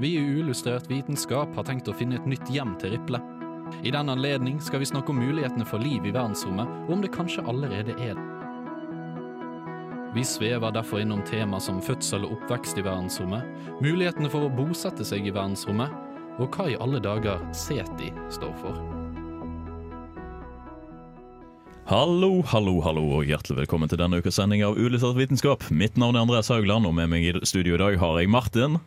Vi i Uillustrert vitenskap har tenkt å finne et nytt hjem til Riple. I den anledning skal vi snakke om mulighetene for liv i verdensrommet, og om det kanskje allerede er det. Vi svever derfor innom tema som fødsel og oppvekst i verdensrommet, mulighetene for å bosette seg i verdensrommet, og hva i alle dager SETI står for. Hallo, hallo, hallo, og hjertelig velkommen til denne ukas sending av Ulyssert vitenskap. Mitt navn er Andreas Haugland, og med meg i studio i dag har jeg Martin.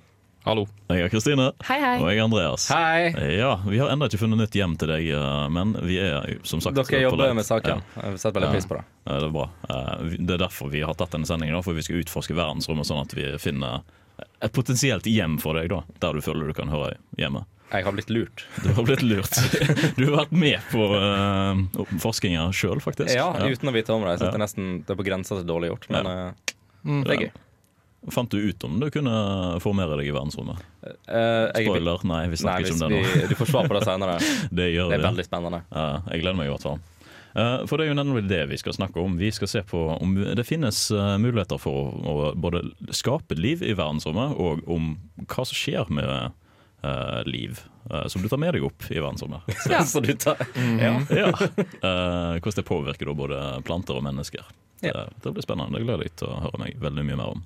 Hallo. Jeg er Kristine. Hei, hei. Og jeg er Andreas. Hei! Ja, Vi har ennå ikke funnet nytt hjem til deg, eh, men vi er jo som sagt Dere jobber med saken. Ja. Jeg setter veldig Ja. pris på det. Ja, det er bra. Eh, Det er derfor vi har tatt denne sendingen, for vi skal utforske verdensrommet, sånn at vi finner et potensielt hjem for deg, da, der du føler du kan høre hjemme. Jeg har blitt lurt. Du har blitt lurt. Du har vært med på uh, forskninga sjøl, faktisk. Ja, uten å vite om det. Jeg synes Ja. det, er nesten, det er på grensa til dårlig gjort, men eh, Mm. det er gøy. Fant du ut om du kunne formere deg i verdensrommet? Uh, Spoiler, nei, vi Nei, snakker ikke om det nå. vi, du får svar på det senere. Det gjør Det er veldig spennende. Ja, jeg gleder meg i hvert fall. Eh, For det er jo nemlig det vi skal snakke om. Vi skal se på om det finnes muligheter for å både skape liv i verdensrommet, og om hva som skjer med Uh, liv uh, som du tar med deg opp i verdensrommet. Ja. Så du tar Ja. Eh, hvordan det påvirker både planter og mennesker. Det, Ja. det blir spennende. Det gleder jeg til å høre meg veldig mye mer om.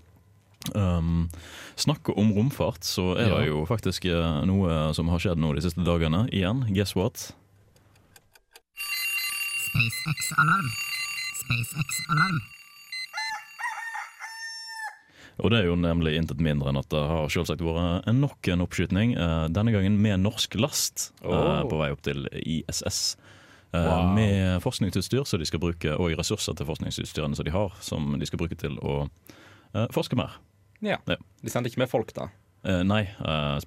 Um, snakke om romfart, så er det jo faktisk eh, noe som har skjedd nå de siste dagene. Igjen, guess what? SpaceX-alarm. SpaceX-alarm. Og det er jo nemlig intet mindre enn at det har selvsagt vært nok en oppskytning. eh, denne gangen med norsk last Oh. på vei opp til ISS. eh, Wow. Med forskningsutstyr så de skal bruke, og ressurser til forskningsutstyrene som de har, som de skal bruke til å eh, forske mer. Ja. Ja. De sendte ikke med folk, da. Uh, nei, uh,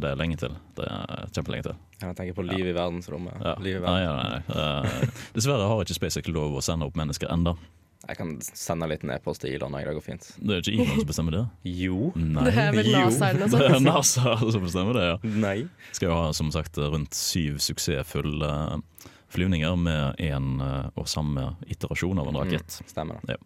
det er lenge til. Det er kjempelenge til. Jeg tenker på liv i verdensrommet. Ja. Liv i Nei, verden. nei, nei. Eh, dessverre har ikke SpaceX lov å sende opp mennesker enda. Jeg kan sende en liten e-post til Elon. Det går fint. Det er ikke Elon som bestemmer det. Jo. Nei. Det er vel NASA eller noe Det er sånt. NASA som bestemmer det, ja. Nei. Skal jo ha som sagt rundt syv suksessfulle flyvninger med én og samme iterasjon av en rakett. Mm, stemmer det.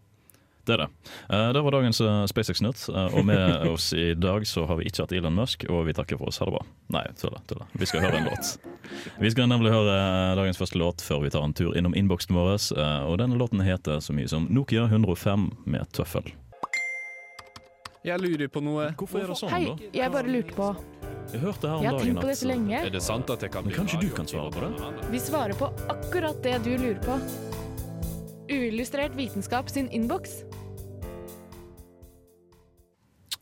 Det er det. Eh, Det var dagens eh, SpaceX-nytt. eh, Og med oss i dag så har vi ikke hatt Elon Musk, og vi takker for oss. Ha det bra. Nei, tuller. tuller. Vi skal høre en låt. Vi skal nemlig høre dagens første låt før vi tar en tur innom innboksen vår. eh, Og denne låten heter så mye som Nokia 105 med tøffel. Jeg lurer på noe. Hvorfor er det sånn, Hei, da? jeg bare lurte på. Jeg hørte her om Jeg har tenkt på det dette lenge. Er det sant at jeg kan Men kanskje du kan svare på det? Vi svarer på akkurat det du lurer på. Uillustrert vitenskap sin innboks.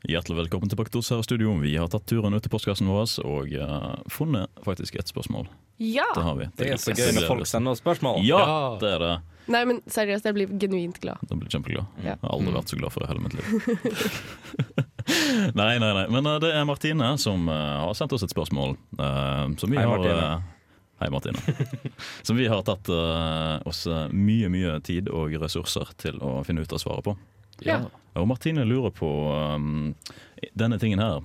Hjertelig velkommen tilbake til oss her i studio. Vi har tatt turen ut til postkassen vår og uh, funnet faktisk et spørsmål. Ja! Det har vi. Det er så gøy når folk sender oss spørsmål. Ja, Ja. det er det. Nei, men seriøst, jeg blir genuint glad. Da blir kjempeglad. Ja. Jeg har aldri vært så glad for det hele mitt liv. nei, nei, nei. Men uh, det er Martine som uh, har sendt oss et spørsmål. eh, som vi Hei, har Martine. Hei, Martine. som vi har tatt oss mye, mye tid og ressurser til å finne ut av svaret på. Ja. Og Martine lurer på um, denne tingen her.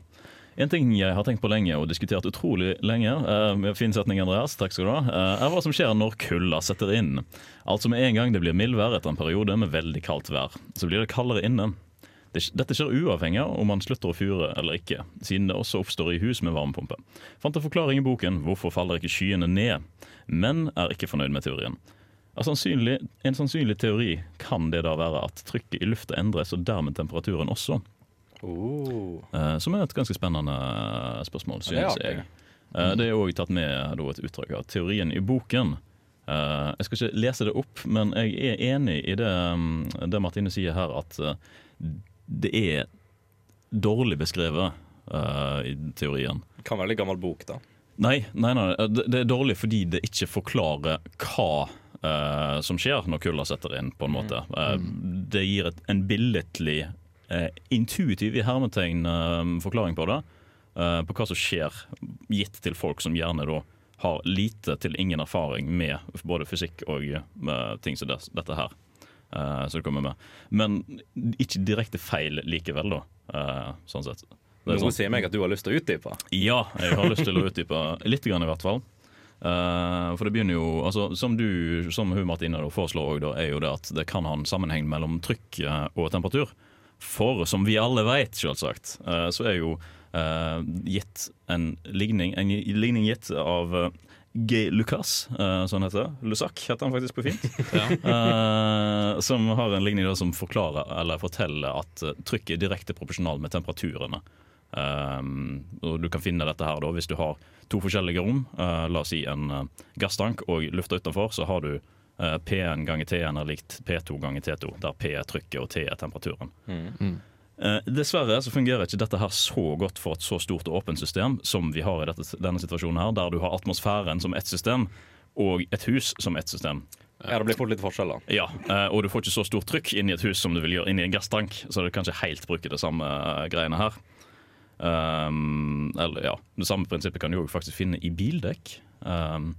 En ting jeg har tenkt på lenge og diskutert utrolig lenge, uh, fin setning Andreas, takk skal du ha, uh, er hva som skjer når kulda setter inn. Altså med en gang det blir mildvær etter en periode med veldig kaldt vær, så blir det kaldere inne. Det, dette skjer uavhengig av om man slutter å fyre eller ikke, siden det også oppstår i hus med varmepumpe. Fant en forklaring i boken 'Hvorfor faller ikke skyene ned?', men er ikke fornøyd med teorien. Ja, sannsynlig, en sannsynlig teori kan det da være at trykket i lufta endres, og dermed temperaturen også. Oh. Eh, som er et ganske spennende eh, spørsmål, Ja, det synes artig. jeg. Eh, det er òg tatt med da, et utdrag av teorien i boken. Eh, jeg skal ikke lese det opp, men jeg er enig i det, mm, det Martine sier her, at eh, det er dårlig beskrevet eh, i teorien. Kan være litt gammel bok, da. Nei, nei, nei, det det er dårlig fordi det ikke forklarer hva eh, som skjer når kulda setter inn, på en måte. Uh, det gir et, en billedlig, uh, intuitiv i hermetegn forklaring på det. på hva som skjer, gitt til folk som gjerne da har lite til ingen erfaring med både fysikk og ting som det, dette her. som det kommer med. Men ikke direkte feil likevel, da. sånn sett. Noe sånn- sier meg at du har lyst til å utdype. ja, jeg har lyst til å utdype litt, grann i hvert fall. Eh, for det begynner jo altså, Som du, som hun Martine da, foreslår, også, da, er jo det at det kan ha en sammenheng mellom trykk eh, og temperatur. For som vi alle vet, selvsagt, uh, så er jo uh, gitt en ligning, en ligning gitt av G. Lucas, uh, sånn heter det. Lusak heter han faktisk på fint. Ja. uh, som har en ligning da, som forklarer eller forteller at trykket er direkte proporsjonal med temperaturene. Um, og Du kan finne dette her da hvis du har to forskjellige rom. Uh, la oss si en uh, gasstank og lufta utenfor, så har du uh, P1 ganger T1 er likt P2 ganger T2, der P er trykket og T er temperaturen. Mm. Eh, dessverre så fungerer ikke dette her så godt for et så stort og åpent system som vi har i dette, denne situasjonen her, der du har atmosfæren som ett system og et hus som ett system. Ja, det blir fort litt forskjell, da. Ja, eh, Og du får ikke så stort trykk inni et hus som du vil gjøre inni en gasstank, så du kan ikke helt bruke det samme eh, greiene her. Um, eller ja, Det samme prinsippet kan du jo faktisk finne i bildekk. Um,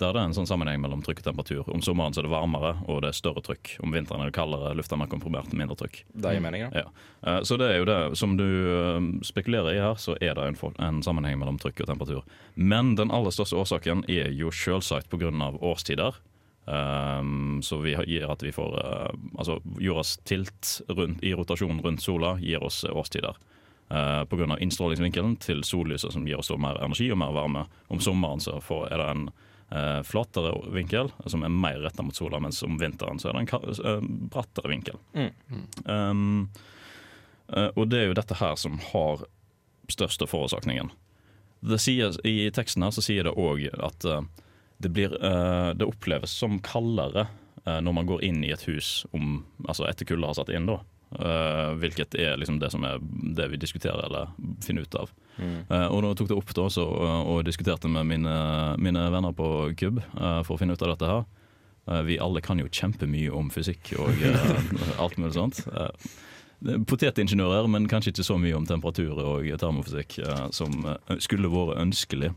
der det er en sånn sammenheng mellom trykk og temperatur. Om sommeren så er det varmere, og det er større trykk. Om vinteren er det kaldere, lufta er mer komprimert, mindre trykk. Det gir mening, da. Ja. Eh, Så det er jo det som du eh, spekulerer i her, så er det en, en sammenheng mellom trykk og temperatur. Men den aller største årsaken er jo selvsagt pga. årstider. Um, så vi gir at vi får uh, Altså jordas tilt rundt, i rotasjonen rundt sola gir oss årstider. Uh, Pga. innstrålingsvinkelen til sollyset, som gir oss mer energi og mer varme. Om sommeren så får, er det en eh, flatere vinkel, som er mer retta mot sola, mens om vinteren så er det en eh, brattere vinkel. Um, eh, og det er jo dette her som har største forårsakningen. Sier, I teksten her så sier det òg at eh, det, blir, eh, det oppleves som kaldere eh, når man går inn i et hus om, altså etter kulda har satt inn. da. Eh, hvilket er liksom det som er det vi diskuterer eller finner ut av. Eh, og da tok det opp da, så, eh, og diskuterte med mine, mine venner på KUB uh, for å finne ut av dette her. Vi alle kan jo kjempemye om fysikk og alt mulig sånt. Potetingeniører, men kanskje ikke så mye om temperatur og termofysikk som skulle vært ønskelig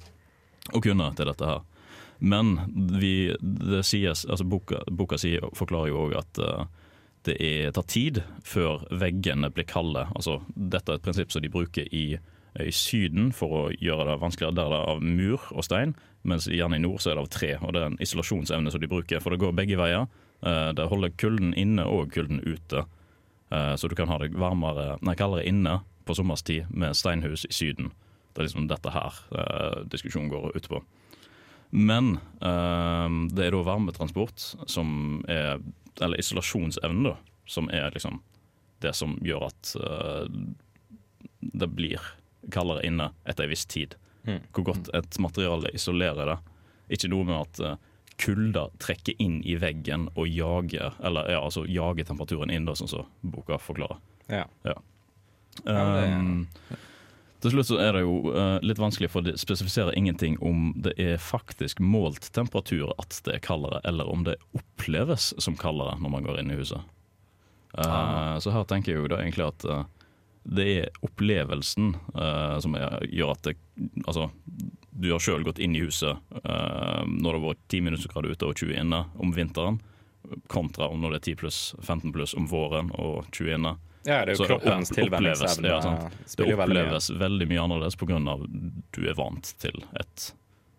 å kunne til dette her. Men vi, det sies, altså boka, boka sier, forklarer jo òg at det er, tar tid før veggene blir kalde. Altså, dette er et prinsipp som de bruker i, i Syden for å gjøre det vanskeligere. Der det er av mur og stein, mens gjerne i nord så er det av tre. og Det er en isolasjonsevne som de bruker, for det går begge veier. Eh, Det holder kulden inne og kulden ute. Eh, Så du kan ha det varmere, nei, kaldere inne på sommerstid med steinhus i Syden. Det er liksom dette her eh, diskusjonen går ut på. Men eh, det er da varmetransport som er Eller isolasjonsevne, da. Som er liksom det som gjør at eh, det blir kaldere inne etter en viss tid. Mm. Hvor godt et materiale isolerer det. Ikke noe med at uh, kulda trekker inn i veggen og jager Eller ja, altså jager temperaturen inn, da, sånn som boka forklarer. Ja. Ja, men det- Um, til slutt så er det jo uh, litt vanskelig, for det spesifiserer ingenting om det er faktisk målt temperatur at det er kaldere, eller om det oppleves som kaldere når man går inn i huset. Eh, Så her tenker jeg jo da egentlig at uh, det er opplevelsen som er, gjør at det Altså, du har sjøl gått inn i huset når det har vært 10 minusgrader ute og 20 inne om vinteren, kontra om når det er 10 pluss, 15 pluss om våren og 20 inne. Ja, det er jo Så, kroppens ja, oppleves, tilvenningsevne. ja, sant. Det oppleves veldig mye. oppleves veldig mye annerledes pga. du er vant til et,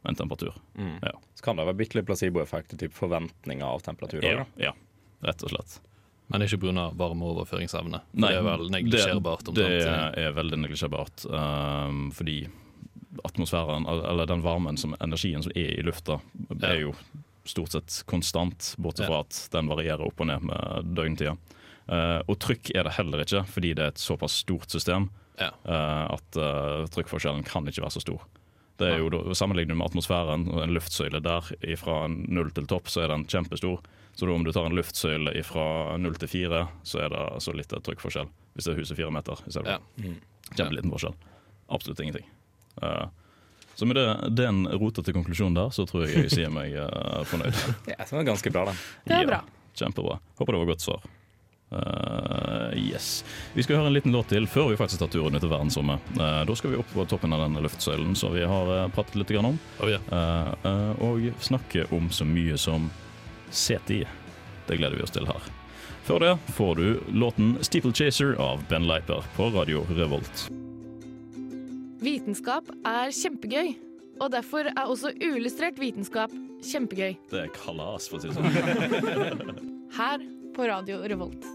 en temperatur. Mm. Ja. Så kan det være bitte litt placeboeffekt, og forventninger av temperatur. Ja, ja, rett og slett. Men ikke pga. varmeoverføringsevne. For det er vel det, neglisjerbart. det det er veldig neglisjerbart. um, fordi atmosfæren, eller den varmen, som energien som er i lufta, Ja. er jo stort sett konstant, bortsett fra at den varierer opp og ned med døgntida. Uh, og trykk er det heller ikke, fordi det er et såpass stort system Ja. uh, at uh, trykkforskjellen kan ikke være så stor. Det er jo Sammenlignet med atmosfæren og en luftsøyle der fra null til topp, så er den kjempestor. Så da om du tar en luftsøyle fra null til fire, så er det så litt trykkforskjell. Hvis det er huset fire meter Ja. Mm. Kjempeliten forskjell. Absolutt ingenting. Uh, så med det, den rotete konklusjonen der, så tror jeg jeg sier meg uh, fornøyd. Ja, det var ganske bra, den. Det er bra. Kjempebra. Håper det var godt svar. Uh, yes. Vi skal høre en liten låt til før vi faktisk tar turen ut til verdensrommet. Uh, da skal vi opp på toppen av denne luftsøylen som vi har uh, pratet litt grann om. Oh, yeah. Uh, uh, og snakke om så mye som SETI. Det gleder vi oss til her. Før det får du låten 'Steeplechaser' av Ben Leiper på Radio Revolt. Vitenskap er kjempegøy, og derfor er også uillustrert vitenskap kjempegøy. Det er kalas, for å si det sånn. Her på Radio Revolt.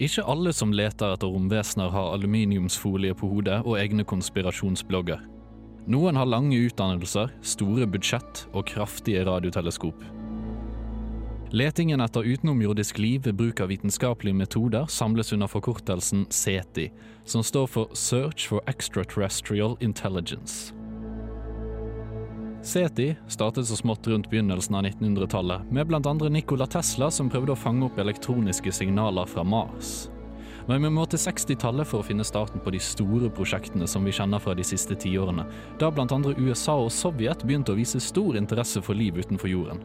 Ikke alle som leter etter romvesener har aluminiumsfolie på hodet og egne konspirasjonsblogger. Noen har lange utdannelser, store budsjett og kraftige radioteleskop. Letingen etter utenomjordisk liv ved bruk av vitenskapelige metoder samles under forkortelsen SETI, som står for Search for Extraterrestrial Intelligence. SETI startet så smått rundt begynnelsen av 1900-tallet, med bl.a. Nikola Tesla som prøvde å fange opp elektroniske signaler fra Mars. Men vi må til 60-tallet for å finne starten på de store prosjektene som vi kjenner fra de siste tiårene, da bl.a. USA og Sovjet begynte å vise stor interesse for liv utenfor jorden.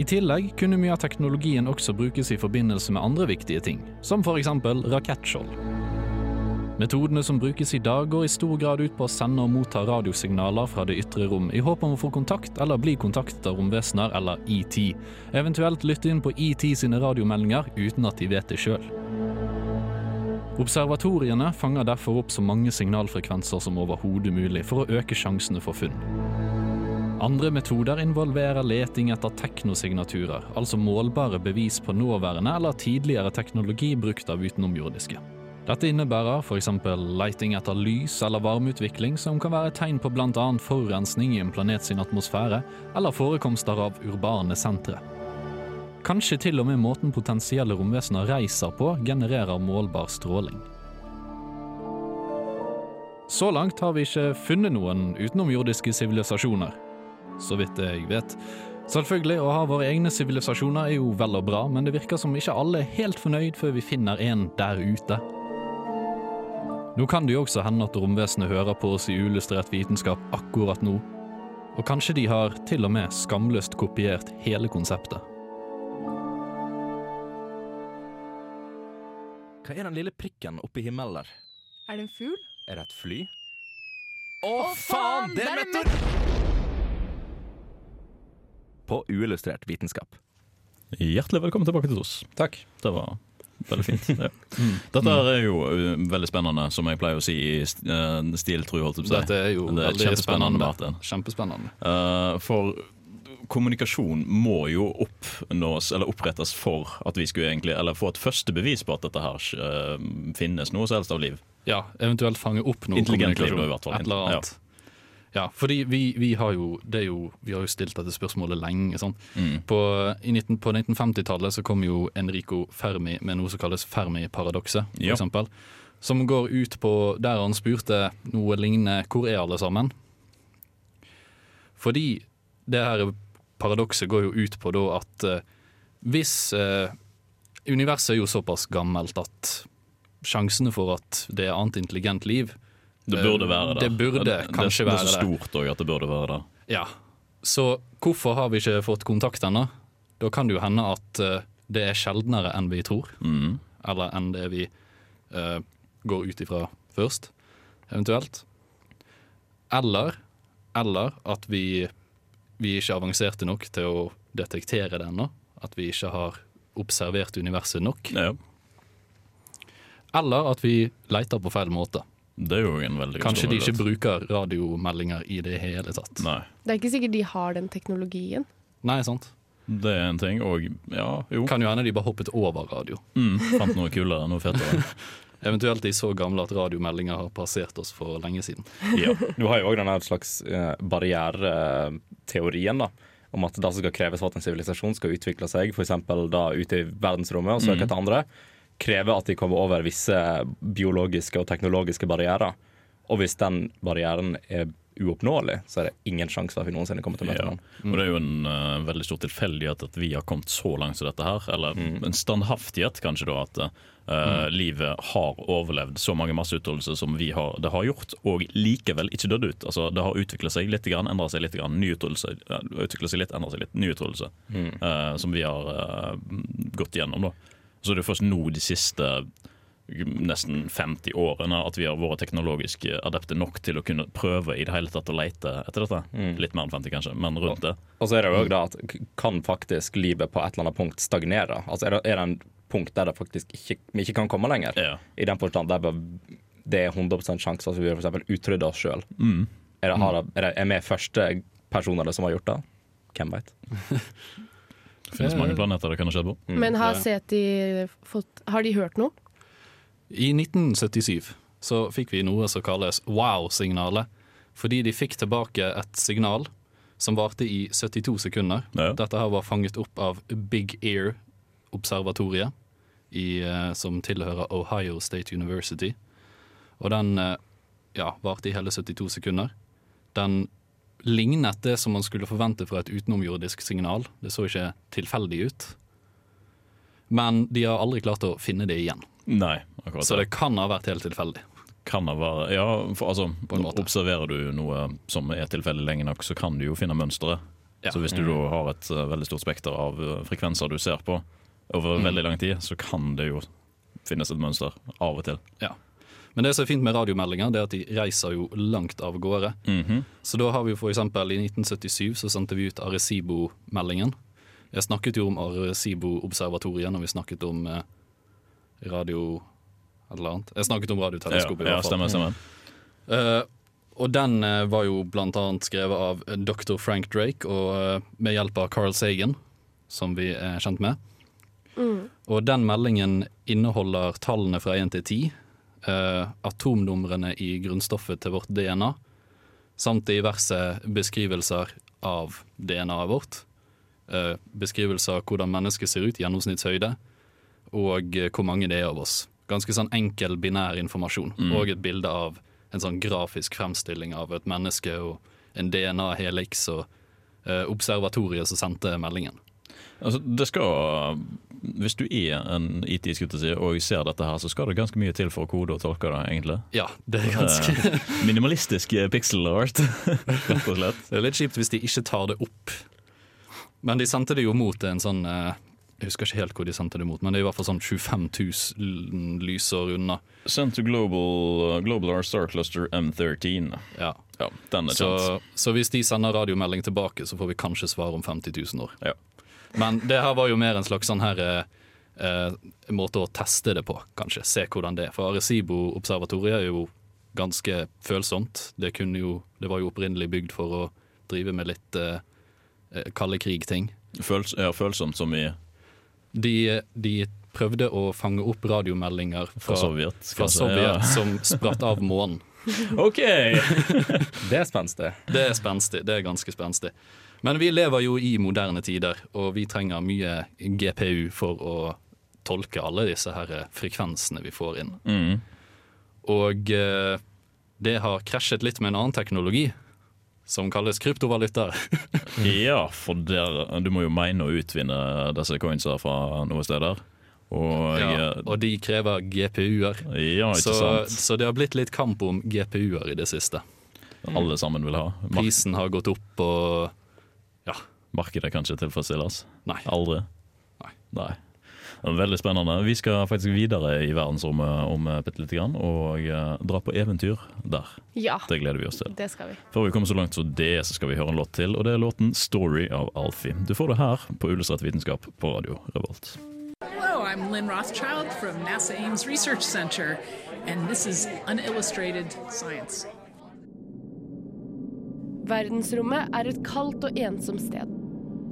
I tillegg kunne mye av teknologien også brukes i forbindelse med andre viktige ting, som f.eks. rakettskjold. Metodene som brukes i dag går i stor grad ut på å sende og motta radiosignaler fra det ytre rom i håp om å få kontakt eller bli kontaktet av romvesener eller ET, eventuelt lytte inn på ET sine radiomeldinger uten at de vet det sjøl. Observatoriene fanger derfor opp så mange signalfrekvenser som overhodet mulig for å øke sjansene for funn. Andre metoder involverer leting etter teknosignaturer, altså målbare bevis på nåværende eller tidligere teknologi brukt av utenomjordiske. Dette innebærer f.eks. leiting etter lys eller varmeutvikling, som kan være et tegn på bl.a. forurensning i en planet sin atmosfære, eller forekomster av urbane sentre. Kanskje til og med måten potensielle romvesener reiser på, genererer målbar stråling. Så langt har vi ikke funnet noen utenomjordiske sivilisasjoner. Så vidt jeg vet. Selvfølgelig, å ha våre egne sivilisasjoner er jo vel og bra, men det virker som ikke alle er helt fornøyd før vi finner en der ute. Nå kan det jo også hende at romvesenet hører på oss i uillustrert vitenskap akkurat nå. Og kanskje de har til og med skamløst kopiert hele konseptet. Hva er den lille prikken oppe i himmelen der? Er det en fugl? Er det et fly? Å, faen! Det er meteor! På uillustrert vitenskap. Hjertelig velkommen tilbake til oss. Takk. Det var veldig fint. Ja. Dette er jo uh, veldig spennende, som jeg pleier å si i uh, stil, tror jeg. Holdt jeg på å si. Dette er jo Det er veldig kjempespennende, spennende. Kjempespennende. Uh, for kommunikasjon må jo oppnås, eller opprettes for at vi skulle egentlig Eller få et første bevis på at dette her uh, finnes noe som helst av liv. Ja, eventuelt fange opp noe kommunikasjon. liv, i hvert fall. Et eller annet. Ja, fordi vi, vi har jo det jo, vi har jo stilt dette spørsmålet lenge. Sånn. Mm. På, 19, på 1950-tallet så kom jo Enrico Fermi med noe som kalles Fermi-paradokset. for Ja. eksempel, Som går ut på der han spurte noe lignende hvor er alle sammen? Fordi det her paradokset går jo ut på da at eh, hvis eh, Universet er jo såpass gammelt at sjansene for at det er annet intelligent liv Det burde være det. Det burde det, kanskje det, være det. Det er så stort òg at det burde være det. Ja. Så hvorfor har vi ikke fått kontakt ennå? Da kan det jo hende at eh, det er sjeldnere enn vi tror. Mm. Eller enn det vi uh, går ut ifra først, eventuelt. Eller, eller at vi, vi ikke er avanserte nok til å detektere det ennå. At vi ikke har observert universet nok. Ja, Eller at vi leter på feil måte. Det er jo en veldig Kanskje stor de ikke bruker radiomeldinger i det hele tatt. Nei, Det er ikke sikkert de har den teknologien. Nei, sant? det er en ting. Og ja, jo. Kan jo hende de bare hoppet over radio. Mm, fant noe kulere, noe fetere. Eventuelt de så gamle at radiomeldinger har passert oss for lenge siden. Ja. Du har jo òg denne slags eh, barriereteorien, da. Om at det som skal kreves for at en sivilisasjon skal utvikle seg, f.eks. ute i verdensrommet og søke etter andre, krever at de kommer over visse biologiske og teknologiske barrierer. Og hvis den barrieren er uoppnåelig, så er det ingen sjanse for at vi noensinne kommer til å møte Ja. den. Og det er jo en uh, veldig stor tilfeldighet at vi har kommet så langt som dette her. Eller Mm. en standhaftighet, kanskje, da. At eh, livet har overlevd så mange masseutryddelser som vi har, det har gjort, og likevel ikke dødd ut. Altså, det har utvikla seg litt, endra seg litt, grann, ny utryddelse. ja, Utvikla seg litt, endra seg litt, ny utryddelse. eh, som vi har eh, gått igjennom, da. Så det er først nå de siste nesten 50 årene at vi har vært teknologisk adepte nok til å kunne prøve i det hele tatt å lete etter dette. Litt mer enn 50, kanskje, men rundt det. Og så er det jo òg da at kan faktisk livet på et eller annet punkt stagnere? Altså er det, er det en punkt der det faktisk ikke, vi ikke kan komme lenger? Ja. I den forstand der det er 100 sjanse for at vi for eksempel utrydder oss sjøl. Mm. Er, det- det- er, det- er vi første personer som har gjort det? Hvem veit? Det finnes mange planeter det kan ha skjedd på. Men har. Seti fått Har de hørt noe? I 1977 så fikk vi noe som kalles wow-signalet, fordi de fikk tilbake et signal som varte i 72 sekunder. Ja. Dette her var fanget opp av Big Ear-observatoriet, eh, som tilhører Ohio State University. Og den eh, ja, varte i hele 72 sekunder. Den lignet det som man skulle forvente fra et utenomjordisk signal. Det så ikke tilfeldig ut. Men de har aldri klart å finne det igjen. Nei, akkurat Så det kan ha vært helt tilfeldig. kan det være Ja, for altså, På en måte. observerer du noe som er tilfeldig lenge nok, så kan du jo finne mønsteret. Ja. Så hvis du da har et uh, veldig stort spekter av uh, frekvenser du ser på over veldig lang tid, så kan det jo finnes et mønster av og til. Ja. Men det som er fint med radiomeldinger, det er at de reiser jo langt av gårde. Mhm. Så da har vi for eksempel i 1977 så sendte vi ut Arecibo-meldingen. Jeg snakket jo om Arecibo-observatoriet når vi snakket om eh, radio et eller annet. Jeg snakket om Ja, radioteleskopet i hvert fall. stemmer, stemmer. Eh, og den eh, var jo blant annet skrevet av eh, dr. Frank Drake og med hjelp av Carl Sagan, som vi er kjent med. Og den meldingen inneholder tallene fra 1 til 10, eh, atomnumrene i grunnstoffet til vårt DNA, samt diverse beskrivelser av DNA-et vårt. Eh, beskrivelser av hvordan mennesket ser ut, gjennomsnittshøyde, og eh, hvor mange det er av oss. Ganske sånn enkel binær informasjon. Og et bilde av en sånn grafisk fremstilling av et menneske og en DNA-helix og observatoriet som sendte meldingen. Altså, det skal Hvis du er en IT si, og ser dette her, så skal det ganske mye til for å kode og tolke det, egentlig. Ja, det er ganske Eh, Minimalistisk eh, pixel art, rett og slett. Det er litt kjipt hvis de ikke tar det opp. Men de sendte det jo mot en sånn eh, Jeg husker ikke helt hvor de sendte det mot, men det er i hvert fall sånn 25 000 lysår unna. Sent to Global, Global R Star Cluster M13. Ja. Ja, den er Så, så hvis de sender radiomelding tilbake, så får vi kanskje svar om 50 000 år. Ja. Men det her var jo mer en slags sånn her eh, eh, måte å teste det på, kanskje. Se hvordan det er. For Arecibo-observatoriet er jo ganske følsomt. Det, kunne jo, det var jo opprinnelig bygd for å drive med litt eh, eh, kalde krig-ting. Føls, ja, følsomt som i De, de prøvde å fange opp radiomeldinger fra, fra Sovjet. fra Sovjet ja. som spratt av månen. OK! Det er spenstig. Det er spenstig. Det er ganske spenstig. Men vi lever jo i moderne tider, og vi trenger mye GPU for å tolke alle disse her frekvensene vi får inn. Mm. Og eh, det har krasjet litt med en annen teknologi, som kalles kryptovalutaer. Ja, for der, du må jo mene å utvinne disse coinsa fra noen steder. Og Ja, ja, og de krever GPU-er. ja Så, så det har blitt litt kamp om GPU-er i det siste. Alle sammen vil ha. Prisen har gått opp, og markedet kan ikke tilfredsstilles. Nei. Aldri. Nei. Nei. Det er Veldig spennende. Vi skal faktisk videre i verdensrommet om eh, bitte lite grann, og eh, dra på eventyr der. Ja, Det gleder vi oss til. det skal vi. Før vi kommer så langt som det, så skal vi høre en låt til, og det er låten 'Story' av Alfie. Du får det her på Illustrert vitenskap på Radio Revolt. Hello, I'm Lynn Rothschild from NASA Ames Research Center, and this is Unillustrated Science. Verdensrommet er et kaldt og ensomt sted.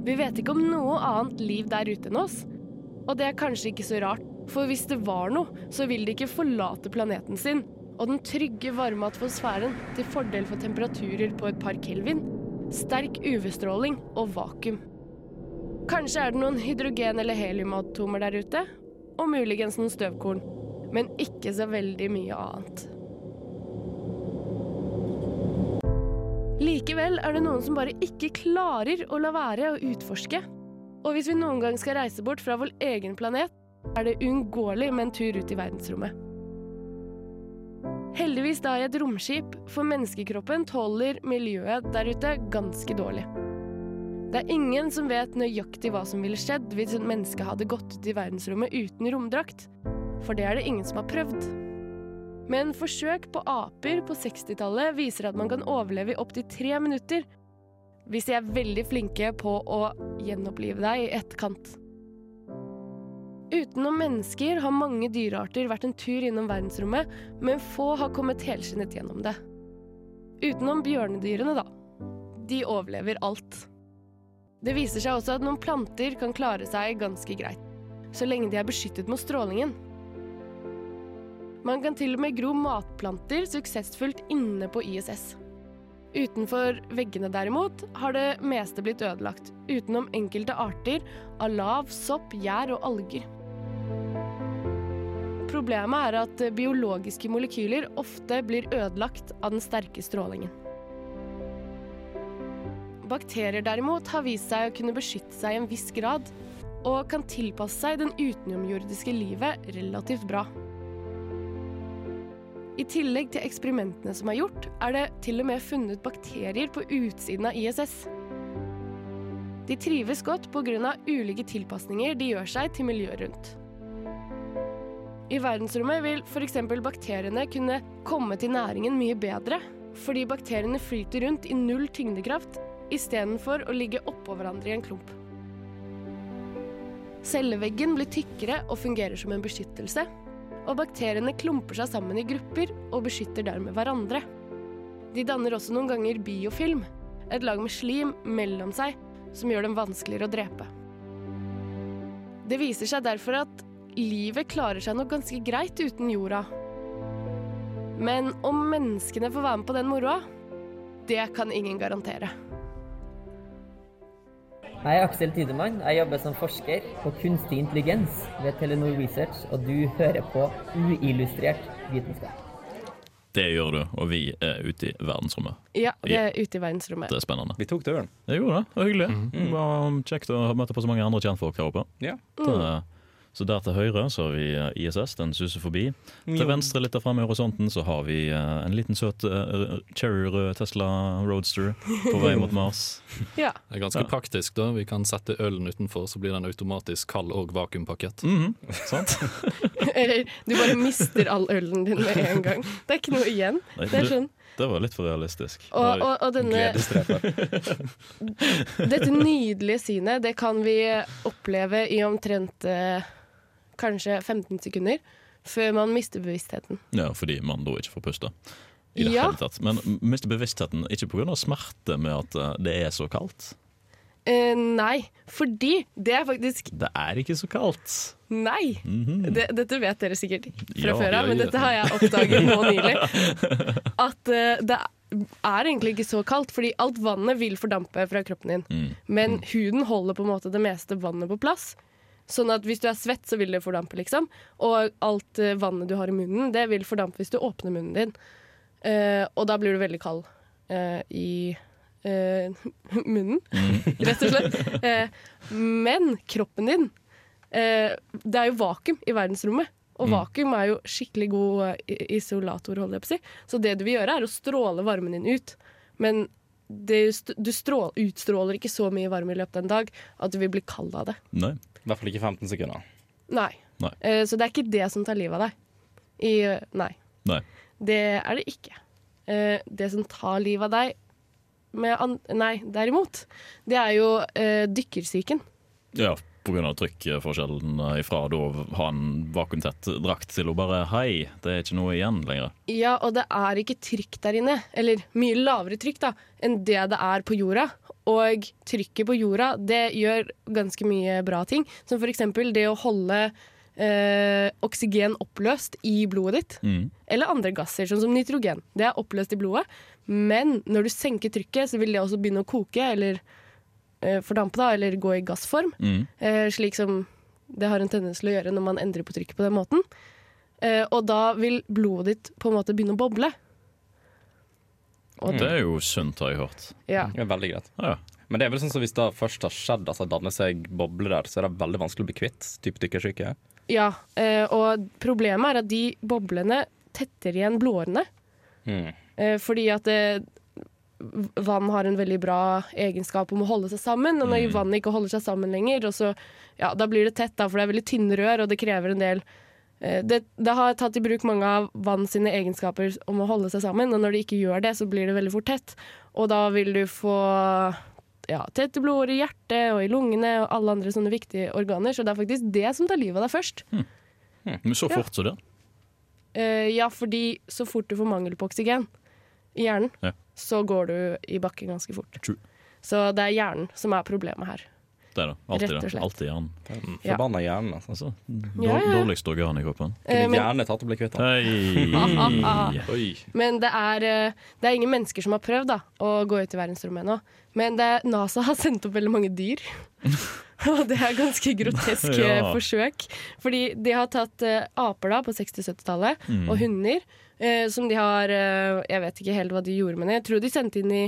Vi vet ikke om noe annet liv der ute enn oss. Og det er kanskje ikke så rart, for hvis det var noe, så vil det ikke forlate planeten sin og den trygge, varme atmosfæren til fordel for temperaturer på et par kelvin, sterk UV-stråling og vakuum. Kanskje er det noen hydrogen- eller heliumatomer der ute, og muligens noen støvkorn, men ikke så veldig mye annet. Likevel er det noen som bare ikke klarer å la være å utforske. Og hvis vi noen gang skal reise bort fra vår egen planet, er det uunngåelig med en tur ut i verdensrommet. Heldigvis da i et romskip, for menneskekroppen tåler miljøet der ute ganske dårlig. Det er ingen som vet nøyaktig hva som ville skjedd hvis et menneske hadde gått ut i verdensrommet uten romdrakt, for det er det ingen som har prøvd. Men forsøk på aper på 60-tallet viser at man kan overleve i opptil tre minutter hvis de er veldig flinke på å gjenopplive deg i etterkant. Utenom mennesker har mange dyrearter vært en tur innom verdensrommet, men få har kommet helskinnet gjennom det. Utenom bjørnedyrene, da. De overlever alt. Det viser seg også at noen planter kan klare seg ganske greit, så lenge de er beskyttet mot strålingen. Man kan til og med gro matplanter suksessfullt inne på ISS. Utenfor veggene derimot har det meste blitt ødelagt, utenom enkelte arter av lav, sopp, gjær og alger. Problemet er at biologiske molekyler ofte blir ødelagt av den sterke strålingen. Bakterier derimot har vist seg å kunne beskytte seg i en viss grad, og kan tilpasse seg den utenomjordiske livet relativt bra. I tillegg til eksperimentene som er gjort, er det til og med funnet bakterier på utsiden av ISS. De trives godt pga. ulike tilpasninger de gjør seg til miljøet rundt. I verdensrommet vil f.eks. bakteriene kunne komme til næringen mye bedre, fordi bakteriene flyter rundt i null tyngdekraft istedenfor å ligge oppå hverandre i en klump. Celleveggen blir tykkere og fungerer som en beskyttelse, og bakteriene klumper seg sammen i grupper og beskytter dermed hverandre. De danner også noen ganger biofilm, et lag med slim mellom seg som gjør dem vanskeligere å drepe. Det viser seg derfor at livet klarer seg nok ganske greit uten jorda. Men om menneskene får være med på den moroa, det kan ingen garantere. Jeg er Aksel Tidemann. Jeg jobber som forsker på kunstig intelligens ved Telenor Research, og du hører på uillustrert vitenskap. Det gjør du, og vi er ute i verdensrommet. Ja, vi er ute i verdensrommet. Det er spennende. Vi tok døren. Jeg gjorde det. Det var hyggelig. Det var kjekt å ha møtt på så mange andre kjentfolk her oppe. Ja. Det, så der til høyre så har vi eh, ISS, den suser forbi. Til venstre litt framme i horisonten så har vi eh, en liten søt eh, cherryrød Tesla Roadster på vei mot Mars. Ja. Det er ganske Ja. praktisk. da Vi kan sette ølen utenfor, så blir den automatisk kald og vakuumpakket. Mhm, sant? Eller du bare mister all ølen din med en gang. Det er ikke noe igjen. Det er sånn. Det var litt for realistisk. Og, og, og denne, dette nydelige synet, det kan vi oppleve i omtrent eh, kanskje 15 sekunder før man mister bevisstheten. Ja, fordi man da ikke får puste. I det Ja. hele tatt. Men mister bevisstheten ikke pga. smerte med at eh, det er så kaldt. Eh, nei, fordi det er faktisk Det er ikke så kaldt. Nei! det, dette vet dere sikkert fra Ja, før av, ja, men dette har jeg oppdaget nå nylig. At uh, det er egentlig ikke så kaldt, fordi alt vannet vil fordampe fra kroppen din. Mm. Men huden holder på en måte det meste vannet på plass. Sånn at hvis du er svett, så vil det fordampe, liksom. Og alt eh, vannet du har i munnen, det vil fordampe hvis du åpner munnen din. Uh, og da blir du veldig kald uh, i uh, munnen, rett og slett. Men kroppen din Det er jo vakuum i verdensrommet. Og vakuum er jo skikkelig god isolator, holder jeg på å si. Så det du vil gjøre, er å stråle varmen din ut. Men det, du strål, utstråler ikke så mye varme i løpet av en dag at du vil bli kald av det. Nei. I hvert fall ikke 15 sekunder. Nei. Nei. Uh, så det er ikke det som tar livet av deg. I, nei. Nei. Det er det ikke. Uh, det som tar livet av deg med an Nei, derimot. Det er jo eh, dykkersyken. Ja, pga. trykkforskjellen eh, ifra da ha en vakuumtett drakt til å bare Hei, det er ikke noe igjen lenger. Ja, og det er ikke trykk der inne, eller mye lavere trykk da, enn det det er på jorda. Og trykket på jorda, det gjør ganske mye bra ting. Som for eksempel det å holde eh, oksygen oppløst i blodet ditt. Mm. Eller andre gasser, sånn som nitrogen. Det er oppløst i blodet. Men når du senker trykket, så vil det også begynne å koke, eller fordampe, da, eller gå i gassform. Mm. Eh, slik som det har en tendens til å gjøre når man endrer på trykket på den måten. Eh, og da vil blodet ditt på en måte begynne å boble. Og Det er jo sunt, har jeg hørt. Ja. Det er veldig greit. Ja. Men det er vel sånn som hvis det først har skjedd at det danner seg bobler der, så er det veldig vanskelig å bli kvitt type dykkersyke. ja eh, og problemet er at de boblene tetter igjen blodårene. Mm. Eh, fordi at eh, vann har en veldig bra egenskap om å holde seg sammen. Og når vannet ikke holder seg sammen lenger, så, ja, da blir det tett, da, for det er veldig tynne rør, og det krever en del eh, det, det har tatt i bruk mange av vann sine egenskaper om å holde seg sammen, og når det ikke gjør det, så blir det veldig fort tett. Og da vil du få ja, i blodet i hjertet og i lungene og alle andre sånne viktige organer. Så det er faktisk det som tar livet av deg først. Men så Ja. fort så det. Eh, ja, fordi så fort du får mangel på oksygen i hjernen, Ja. så går du i bakken ganske fort. True. Så det er hjernen som er problemet her. Det er det. Alltid Rett og slett. Alltid hjernen. Ja. Forbanna hjernen, altså. Altså, Ja, ja. Dårligste organ i kroppen. Eh, Kunne men- gjerne tatt og blitt kvitt den. Men det er, eh, det er ingen mennesker som har prøvd da, å gå ut i verdensrommet ennå. Men det, NASA har sendt opp veldig mange dyr. Og det er ganske groteske Ja. forsøk. Fordi de har tatt eh, aper da på 60-70-tallet, Mm. og hunder, eh, som de har eh, Jeg vet ikke helt hva de gjorde med det. Jeg tror de sendte inn i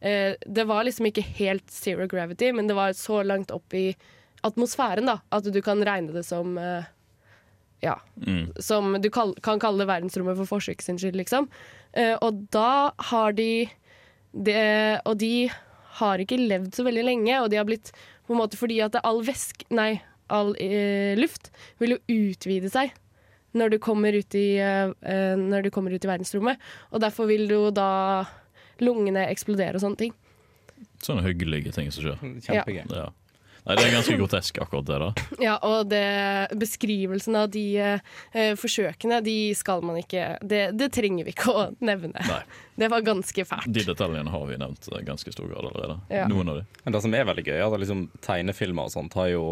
eh, Det var liksom ikke helt zero gravity, men det var så langt opp i atmosfæren da, at du kan regne det som eh, ja, Mm. som du kal kan kalle verdensrommet for forsøk sin skyld, liksom. Eh, og da har de det, Og de har ikke levd så veldig lenge, og de har blitt på en måte fordi at all væsk... Nei, all eh, luft vil jo utvide seg når du kommer ut i, eh, eh, når du kommer ut i verdensrommet. Og derfor vil jo da lungene eksplodere og sånne ting. Sånne hyggelige ting som skjer. Kjempegøy. Ja. Nei, det er ganske grotesk, akkurat det. da Ja, og det, beskrivelsen av de eh, forsøkene, de skal man ikke det, det trenger vi ikke å nevne. Nei. Det var ganske fælt. De detaljene har vi nevnt i ganske stor grad allerede. Ja. Noen av de. Men det som er veldig gøy, er at liksom, tegnefilmer og sånt har jo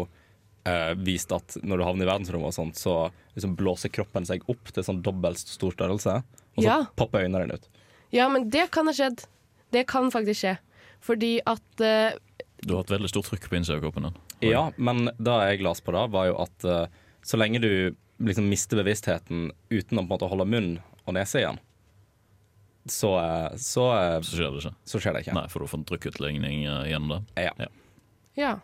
eh, vist at når du havner i verdensrommet og sånt, så liksom blåser kroppen seg opp til sånn dobbelt stor størrelse, og så Ja. popper øynene dine ut. Ja, men det kan ha skjedd. Det kan faktisk skje. Fordi at eh, Du har hatt veldig stort trykk på innsida av kroppen din. Ja, men det jeg las på da, var jo at eh, så lenge du liksom mister bevisstheten uten å på en måte holde munn og nese igjen, så, eh, så, eh, Så skjer det ikke. så skjer det ikke. Nei, for du får en trykkutligning eh, gjennom det. Ja. Ja.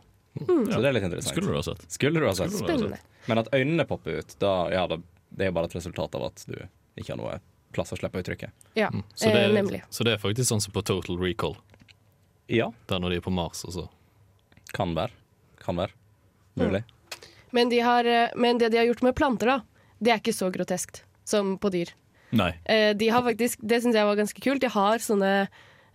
Så det er litt interessant. Skulle du ha sett. Skulle du ha sett. Skulle du ha Spennende. Men at øynene popper ut, da, ja, da, det er jo bare et resultat av at du ikke har noe plass å slippe uttrykket. Ja, mm. Så det, eh, nemlig. så det er faktisk sånn som på Total Recall, Ja, der når de er på Mars og så. kan være. Kan være. Mulig. Men, de har, eh, men det de har gjort med planter, da, det er ikke så groteskt som på dyr. Nei. Eh, de har faktisk, det syns jeg var ganske kult. De har sånne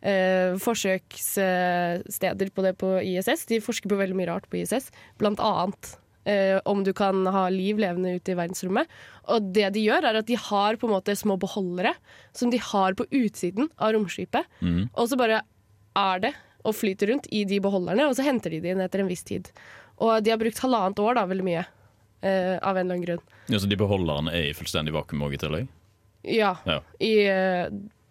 eh, forsøkssteder på det på ISS. De forsker på veldig mye rart på ISS, blant annet eh, om du kan ha liv levende ute i verdensrommet. Og det de gjør, er at de har på en måte små beholdere som de har på utsiden av romskipet. Mm. Og så bare er det og flyter rundt i de beholderne, og så henter de det inn etter en viss tid. Og de har brukt halvannet år, da, veldig mye. Uh, av en eller annen grunn. Ja, så de beholderne er i fullstendig vakuum òg i tillegg? Ja. Ja. I, eh,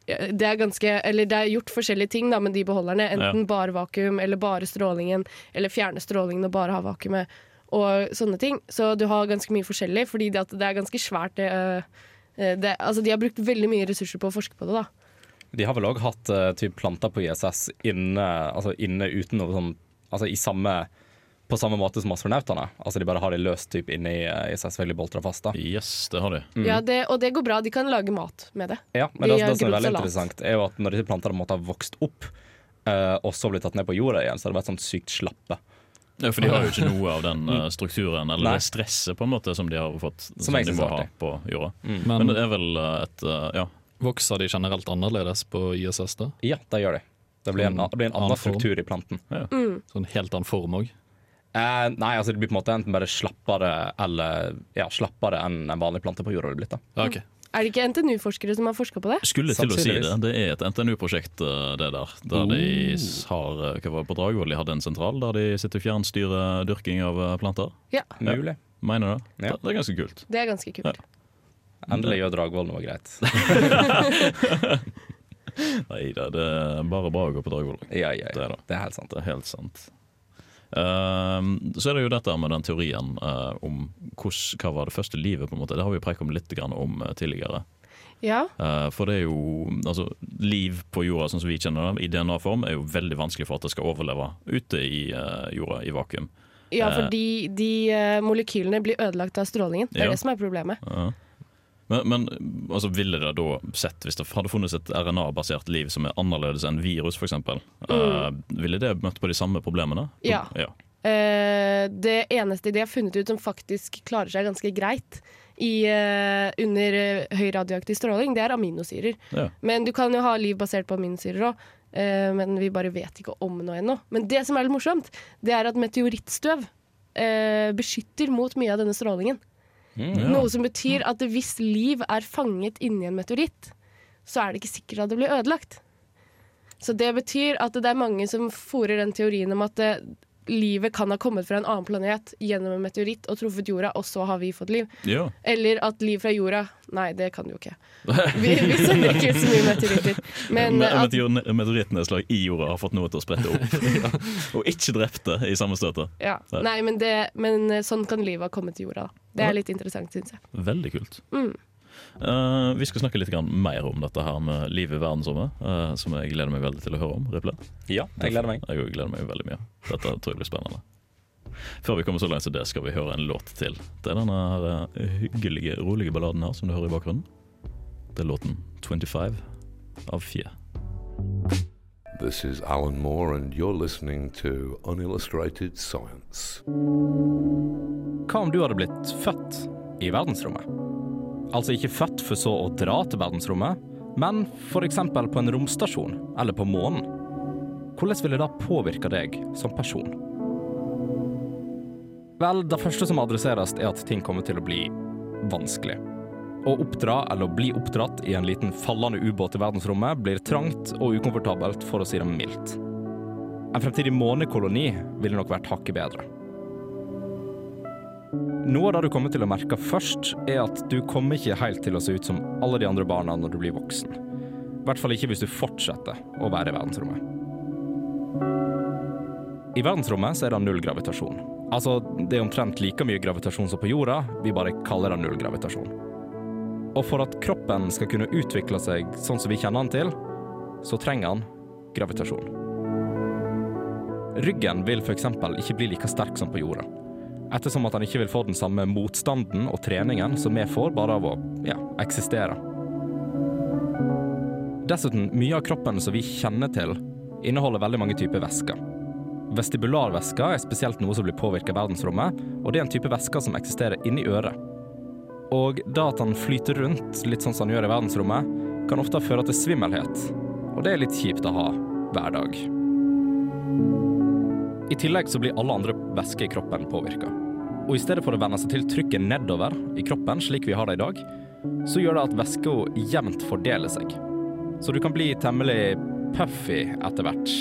det er ganske Eller det er gjort forskjellige ting da, med de beholderne. Enten Ja. bare vakuum, eller bare strålingen, eller fjerne strålingen og bare ha vakuumet. Og sånne ting. Så du har ganske mye forskjellig, fordi det, at det er ganske svært. Det, eh, det, altså de har brukt veldig mye ressurser på å forske på det. da. De har vel òg hatt uh, typ planter på ISS inne, altså inne uten noe sånn Altså i samme på samme måte som astronautene. Altså De bare har det løst typ inne i seg, selvfølgelig boltra fast. da Yes, det har de. Ja, det, Og det går bra. De kan lage mat med det. Ja, men De det, det som er veldig salat. interessant, er jo at når disse plantene måtte ha vokst opp, uh, og så blitt tatt ned på jorda igjen, så har det vært sånn sykt slappe. Ja, for de har jo ikke noe av den eh, strukturen eller Nei. det stresset på en måte som de har fått Som som de må ha på jorda. Men, Men det er vel eh, et eh, Ja. vokser de generelt annerledes på ISS, da? Ja, det gjør de. Det blir en, Sånn det blir en annen annen struktur i planten. Sånn helt annen form òg? Eh, nei, altså det blir på en måte enten bare slappere eller ja, slappere enn en vanlig plante på jorda. Det blitt, da. Ja, ok. Er det ikke NTNU-forskere som har forska på det? Skulle til å si det. Det er et NTNU-prosjekt, eh, det der. Der de har eh, Hva var det på Dragvoll? De hadde en sentral der de sitter og fjernstyrer dyrking av eh, planter. Ja, Mulig. Mener det? Ja. Det, er ganske kult. det er ganske kult. Endelig gjør Dragvoll noe greit. Nei da, det er bare bra å gå på Dragvoll. Ja, ja, Det er ja. det. Det er helt sant. Det er helt sant. Ehm, så er det jo dette med den teorien eh, om hos, hva var det første livet, på en måte. Det har vi jo preiket om litt om eh, tidligere. Ja, Eh, for det er jo altså, Liv på jorda sånn som vi kjenner det, i DNA-form, er jo veldig vanskelig for at det skal overleve ute i jorda, i vakuum. ja fordi de molekylene blir ødelagt av strålingen. Det er Ja. det som er problemet. Ja. Men, men altså, ville det da sett, hvis det hadde funnes et RNA-basert liv som er annerledes enn virus, f.eks., uh, ville det møtt på de samme problemene? Ja. ja. Uh, det eneste de har funnet ut som faktisk klarer seg ganske greit i, uh, under høy radioaktiv stråling, det er aminosyrer. Ja. Men du kan jo ha liv basert på aminosyrer òg. men vi bare vet ikke om noe ennå. Men det som er litt morsomt, det er at meteorittstøv eh, beskytter mot mye av denne strålingen. Ja. Noe som betyr at hvis liv er fanget inni en meteoritt, så er det ikke sikkert at det blir ødelagt. Så det betyr at det er mange som fòrer den teorien om at det, livet kan ha kommet fra en annen planet gjennom en meteoritt og truffet jorda, og så har vi fått liv. Ja. Eller at liv fra jorda Nei, det kan det jo ikke. Vi, vi sender ikke ut så mye meteoritter. Men at, meteorittnedslag i jorda har fått noe til å sprette opp. Og ikke drepte i samme støtet. ja. Nei, men, det, men sånn kan livet ha kommet til jorda. da. Det er litt interessant, syns jeg. Veldig kult. Mm. Eh, vi skal snakke litt mer om dette her med livet i verdensrommet, uh, som jeg gleder meg veldig til å høre om. Riple. Ja, jeg gleder meg. Jeg gleder meg veldig mye. Dette tror jeg blir spennende. Før vi kommer så langt til det, skal vi høre en låt til. Det er denne her eh, hyggelige, rolige balladen her som du hører i bakgrunnen. Det er låten 25 av Fie. This is Alan Moore, and you're listening to Unillustrated Science. Hva om du hadde blitt født i verdensrommet? Altså ikke født for så å dra til verdensrommet, men f.eks. på en romstasjon eller på månen. Hvordan ville det påvirke deg som person? Vel, det første som adresseres er at ting kommer til å bli vanskelig. Å oppdra eller å bli oppdratt i en liten fallende ubåt i verdensrommet blir trangt og ukomfortabelt, for å si det mildt. En fremtidig månekoloni ville nok vært hakket bedre. Noe av det du kommer til å merke først, er at du kommer ikke helt til å se ut som alle de andre barna når du blir voksen. I hvert fall ikke hvis du fortsetter å være i verdensrommet. I verdensrommet så er det null gravitasjon. Altså, det er omtrent like mye gravitasjon som på jorda, vi bare kaller det null gravitasjon. Og for at kroppen skal kunne utvikle seg sånn som vi kjenner den til, så trenger den gravitasjon. Ryggen vil f.eks. ikke bli like sterk som på jorda ettersom at han ikke vil få den samme motstanden og treningen som vi får bare av å ja, eksistere. Dessuten, mye av kroppen som vi kjenner til, inneholder veldig mange typer væsker. Vestibularvæsker er spesielt noe som blir påvirket av verdensrommet, og det er en type væske som eksisterer inni øret. Og da at han flyter rundt, litt sånn som han gjør i verdensrommet, kan ofte føre til svimmelhet. Og det er litt kjipt å ha hver dag. I tillegg så blir alle andre væsker i kroppen påvirka. Og i stedet for å venne seg til trykket nedover i kroppen, slik vi har det i dag, så gjør det at væska jevnt fordeler seg. Så du kan bli temmelig puffy etter hvert.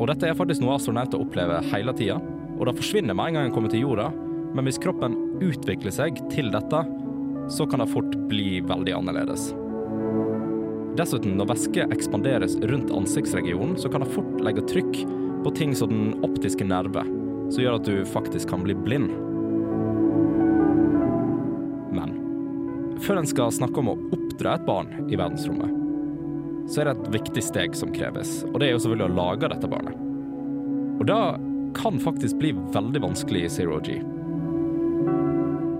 Og dette er faktisk noe astronauter opplever hele tida, og det forsvinner med en gang en kommer til jorda, men hvis kroppen utvikler seg til dette, så kan det fort bli veldig annerledes. Dessuten, når væske ekspanderes rundt ansiktsregionen, så kan det fort legge trykk på ting som den optiske nerve, som gjør at du faktisk kan bli blind. Før en skal snakke om å oppdra et barn i verdensrommet, så er det et viktig steg som kreves, og det er jo selvfølgelig å lage dette barnet. Og da kan faktisk bli veldig vanskelig i Zero G.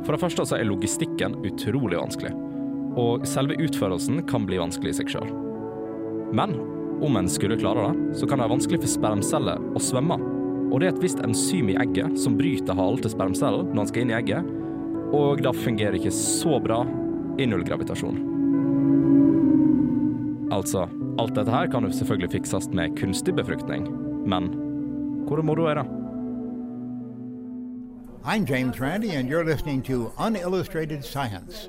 For det første så er logistikken utrolig vanskelig, og selve utførelsen kan bli vanskelig i seg sjøl. Men om en skulle klare det, så kan det være vanskelig for spermceller å svømme. Og det er et visst enzym i egget som bryter halen til spermcellen når den skal inn i egget, og det fungerer ikke så bra i nullgravitasjon. Altså, alt dette her kan jo selvfølgelig fikses med kunstig befruktning, men hvor moro er det? I'm James Randi, and you're listening to Unillustrated Science.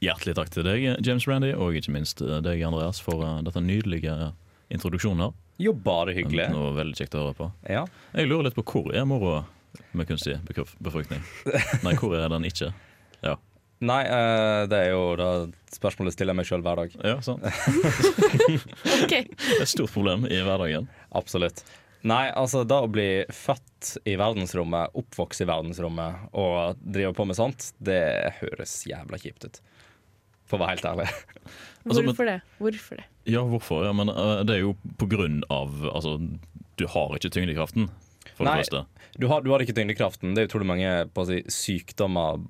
Hjertelig takk til deg, James Randy, og ikke minst eh, deg, Andreas, for eh, dette nydelige introduksjonen her. Jo, bare hyggelig. Noe veldig kjekt å høre på. Ja. Jeg lurer litt på hvor er moroa med kunstig befruktning? Nei, hvor er den ikke? Ja. Nei, uh, det er jo da spørsmålet stiller jeg meg sjøl hver dag. Ja, sant. Ok. Det er et stort problem i hverdagen. Absolutt. Nei, altså da å bli født i verdensrommet, oppvokst i verdensrommet og drive på med sånt, det høres jævla kjipt ut. For å være helt ærlig. Altså, men- Hvorfor det? Hvorfor det? Ja, hvorfor? Ja, men uh, det er jo på grunn av Altså, du har ikke tyngdekraften, for Nei, det. Du har, du har ikke tyngdekraften. Det er utrolig mange på å si, sykdommer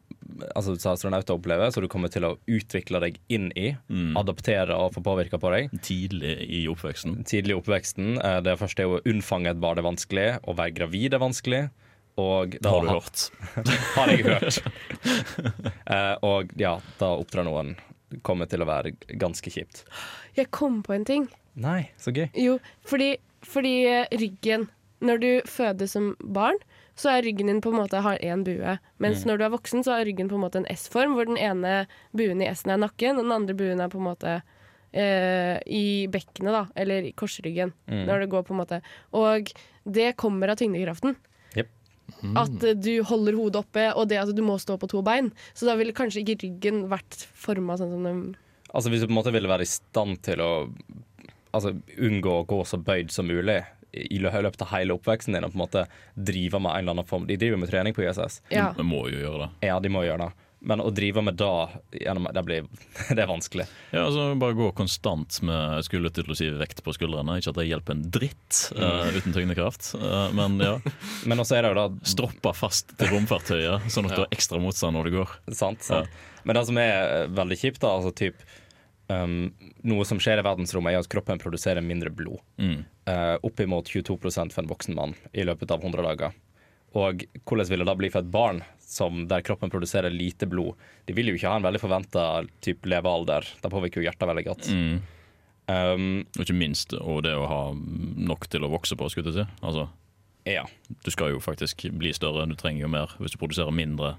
altså, sa astronauter opplever, så du kommer til å utvikle deg inn i, Mm. adoptere og få påvirka på deg. Tidlig i oppveksten. Tidlig i oppveksten. Eh, Det første er jo å unnfange et barn er vanskelig, å være gravid er vanskelig. Og da Har du hørt? har jeg hørt. uh, og ja, da oppdrar noen kommer til å være ganske kjipt. Jeg kom på en ting. Nei, så gøy. Jo, fordi, fordi eh, ryggen Når du fødes som barn, så er ryggen din på en måte har én bue. Mens Mm. når du er voksen, så har ryggen på en måte en S-form, hvor den ene buen i S-en er nakken, og den andre buen er på en måte eh, i bekkenet, da, eller i korsryggen, Mm. når det går på en måte. Og det kommer av tyngdekraften. Jep. At eh, du holder hodet oppe, og det at du må stå på to bein. Så da ville kanskje ikke ryggen vært forma sånn som den Altså Hvis du på en måte ville være i stand til å altså, unngå å gå så bøyd som mulig i løpet av hele oppveksten din og på en måte drive med en eller annen form De driver med trening på ISS. Ja. De må jo gjøre det. Ja, de må gjøre det. Men å drive med det gjennom, det, blir, det er vanskelig. Ja, altså Bare gå konstant med skuldertilosiv vekt på skuldrene. Ikke at det hjelper en dritt uh, uten tyngdekraft, uh, men ja. Men også er det jo da Stroppa fast til romfartøyet, sånn at du har ekstra motstand når du går. Sant, sant. Men det som er eh, veldig kjipt, da, altså typ um, Noe som skjer i verdensrommet, er at kroppen produserer mindre blod. Mm. Uh, Oppimot 22% for en voksen mann i løpet av 100 dager. Og hvordan vil det da bli for et barn som, der kroppen produserer lite blod? De vil jo ikke ha en veldig forventa levealder. Det påvirker jo hjertet veldig godt. Mm. Um, Og ikke minst og det å ha nok til å vokse på, skulle jeg si. Altså, ja. du skal jo faktisk bli større, du trenger jo mer. Hvis du produserer mindre,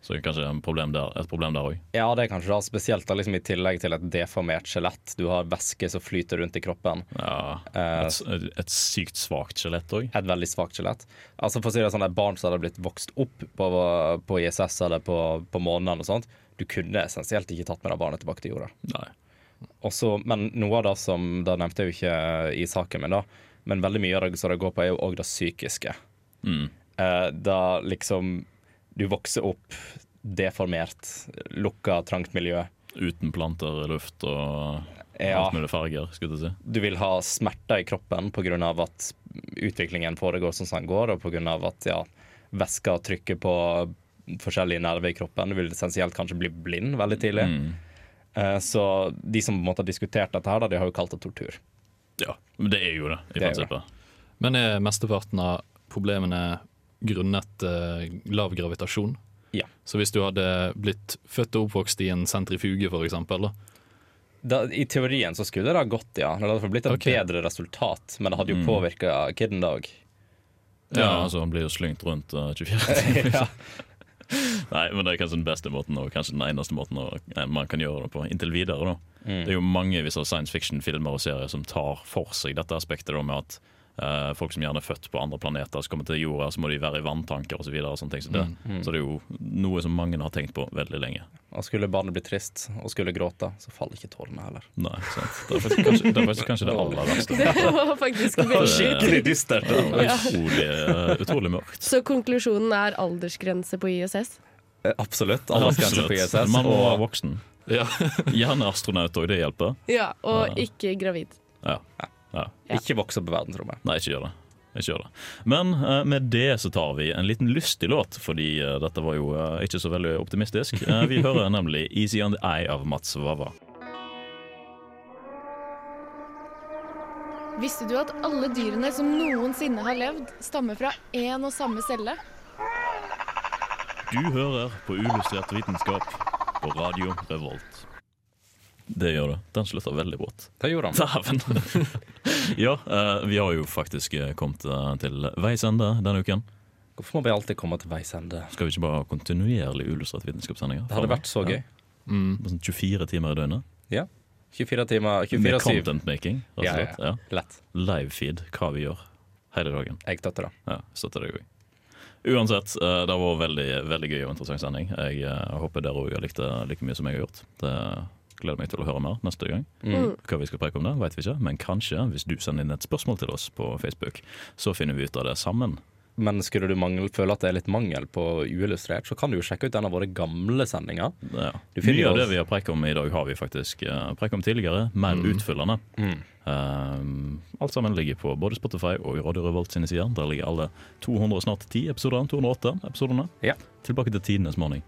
så det er kanskje en problem der, et problem der òg. Ja, det er kanskje da, spesielt da, liksom, i tillegg til et deformert skjelett. Du har væske som flyter rundt i kroppen. Ja, Eh, et, et, et sykt svakt skjelett òg. Et veldig svakt skjelett. Altså for å si det sånn, Et barn som hadde blitt vokst opp på, på ISS eller på, på månen, og sånt, du kunne essensielt ikke tatt med deg barnet tilbake til jorda. Nei. Også, men noe av det som Da nevnte jeg jo ikke i saken min, da, men veldig mye av det som det går på, er jo òg det psykiske. Mm. Eh, da liksom Du vokser opp deformert, lukka, trangt miljø. Uten planter i luft og Ja. alt mulig farger, skulle du si. Du vil ha smerter i kroppen pga. at utviklingen foregår som den går, og pga. at ja, væska trykker på forskjellige nerver i kroppen. Du vil essensielt kanskje bli blind veldig tidlig. Mm. Eh, Så de som på en måte har diskutert dette, her, de har jo kalt det tortur. Ja, men det er jo det, i Det er Det. Men er mesteparten av problemene grunnet eh, lav gravitasjon? Ja. Så hvis du hadde blitt født og oppvokst i en sentrifuge, Da, I teorien så skulle det ha gått, ja. Det hadde blitt et okay. bedre resultat, men det hadde jo Mm. påvirka kiden da òg. Ja, altså Han blir jo slyngt rundt uh, 24 timer. Ja. Nei, men det er kanskje den beste måten og kanskje den eneste måten å, eh, man kan gjøre det på inntil videre. da. Mm. Det er jo mange science fiction-filmer og serier som tar for seg dette aspektet da, med at folk som gjerne er født på andre planeter, som kommer til jorda, så må de være i vanntanker osv. Så, sånne ting som det. Mm. Mm. så det er jo noe som mange har tenkt på veldig lenge. Og skulle barnet bli trist og skulle gråte, så faller ikke tårene heller. Nei, sant. Det er faktisk kanskje det, er faktisk kanskje det aller verste. Det var faktisk veldig Skikkelig dystert. Ja. utrolig, eh, utrolig mørkt. Så konklusjonen er aldersgrense på ISS? Eh, Absolutt. Aldersgrense på ISS. Man må være voksen. voksen. Gjerne astronaut òg, det hjelper. Ja, og ikke gravid. Ja. Ja. ikke vokse opp i verdensrommet. Nei, ikke gjør det. Ikke gjør det. Men eh, med det så tar vi en liten lystig låt, fordi eh, dette var jo eh, ikke så veldig optimistisk. Eh, vi hører nemlig 'Easy On The Eye' av Mats Vava. Visste du at alle dyrene som noensinne har levd, stammer fra én og samme celle? Du hører på Ulystrert vitenskap på Radio Revolt. Det gjør det. Den slutta veldig brått. Det gjorde han. Dæven! ja, eh, vi har jo faktisk eh, kommet eh, til veis ende denne uken. Hvorfor må vi alltid komme til veis ende? Skal vi ikke bare ha kontinuerlig uillustrert vitenskapssendinger? Det hadde vært så gøy. Mm. Sånn 24 timer i døgnet. Ja. 24 timer 24 Med content making, rett og Ja, ja. Ja. Lett. Livefeed, hva vi gjør hele dagen. Jeg støtter det. Ja, støtter deg òg. Uansett, det var veldig, veldig gøy og interessant sending. Jeg håper dere òg har likt det like mye som jeg har gjort. Det gleder meg til å høre mer neste gang. Mm. Hva vi skal preke om det, vet vi ikke, men kanskje, hvis du sender inn et spørsmål til oss på Facebook, så finner vi ut av det sammen. Men skulle du mangel, føle at det er litt mangel på uillustrert, så kan du jo sjekke ut en av våre gamle sendinger. Ja. Mye av det vi har preket om i dag, har vi faktisk uh, preiket om tidligere. Mer Mm. utfyllende. Mm. Um, alt sammen ligger på både Spotify og Radio Revolt sine sider. Der ligger alle 200 og snart 10 episoder. 208 episodene. Ja. Tilbake til tidenes morgen.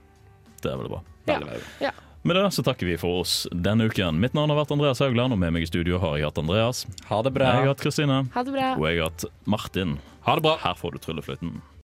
Det er veldig bra. Veldig, veldig. Ja. Med det så takker vi for oss denne uken. Mitt navn har vært Andreas Haugland, og med meg i studio har jeg hatt Andreas. Ha det bra. Jeg har hatt Kristine. Ha det bra. Og jeg har hatt Martin. Ha det bra. Her får du tryllefløyten.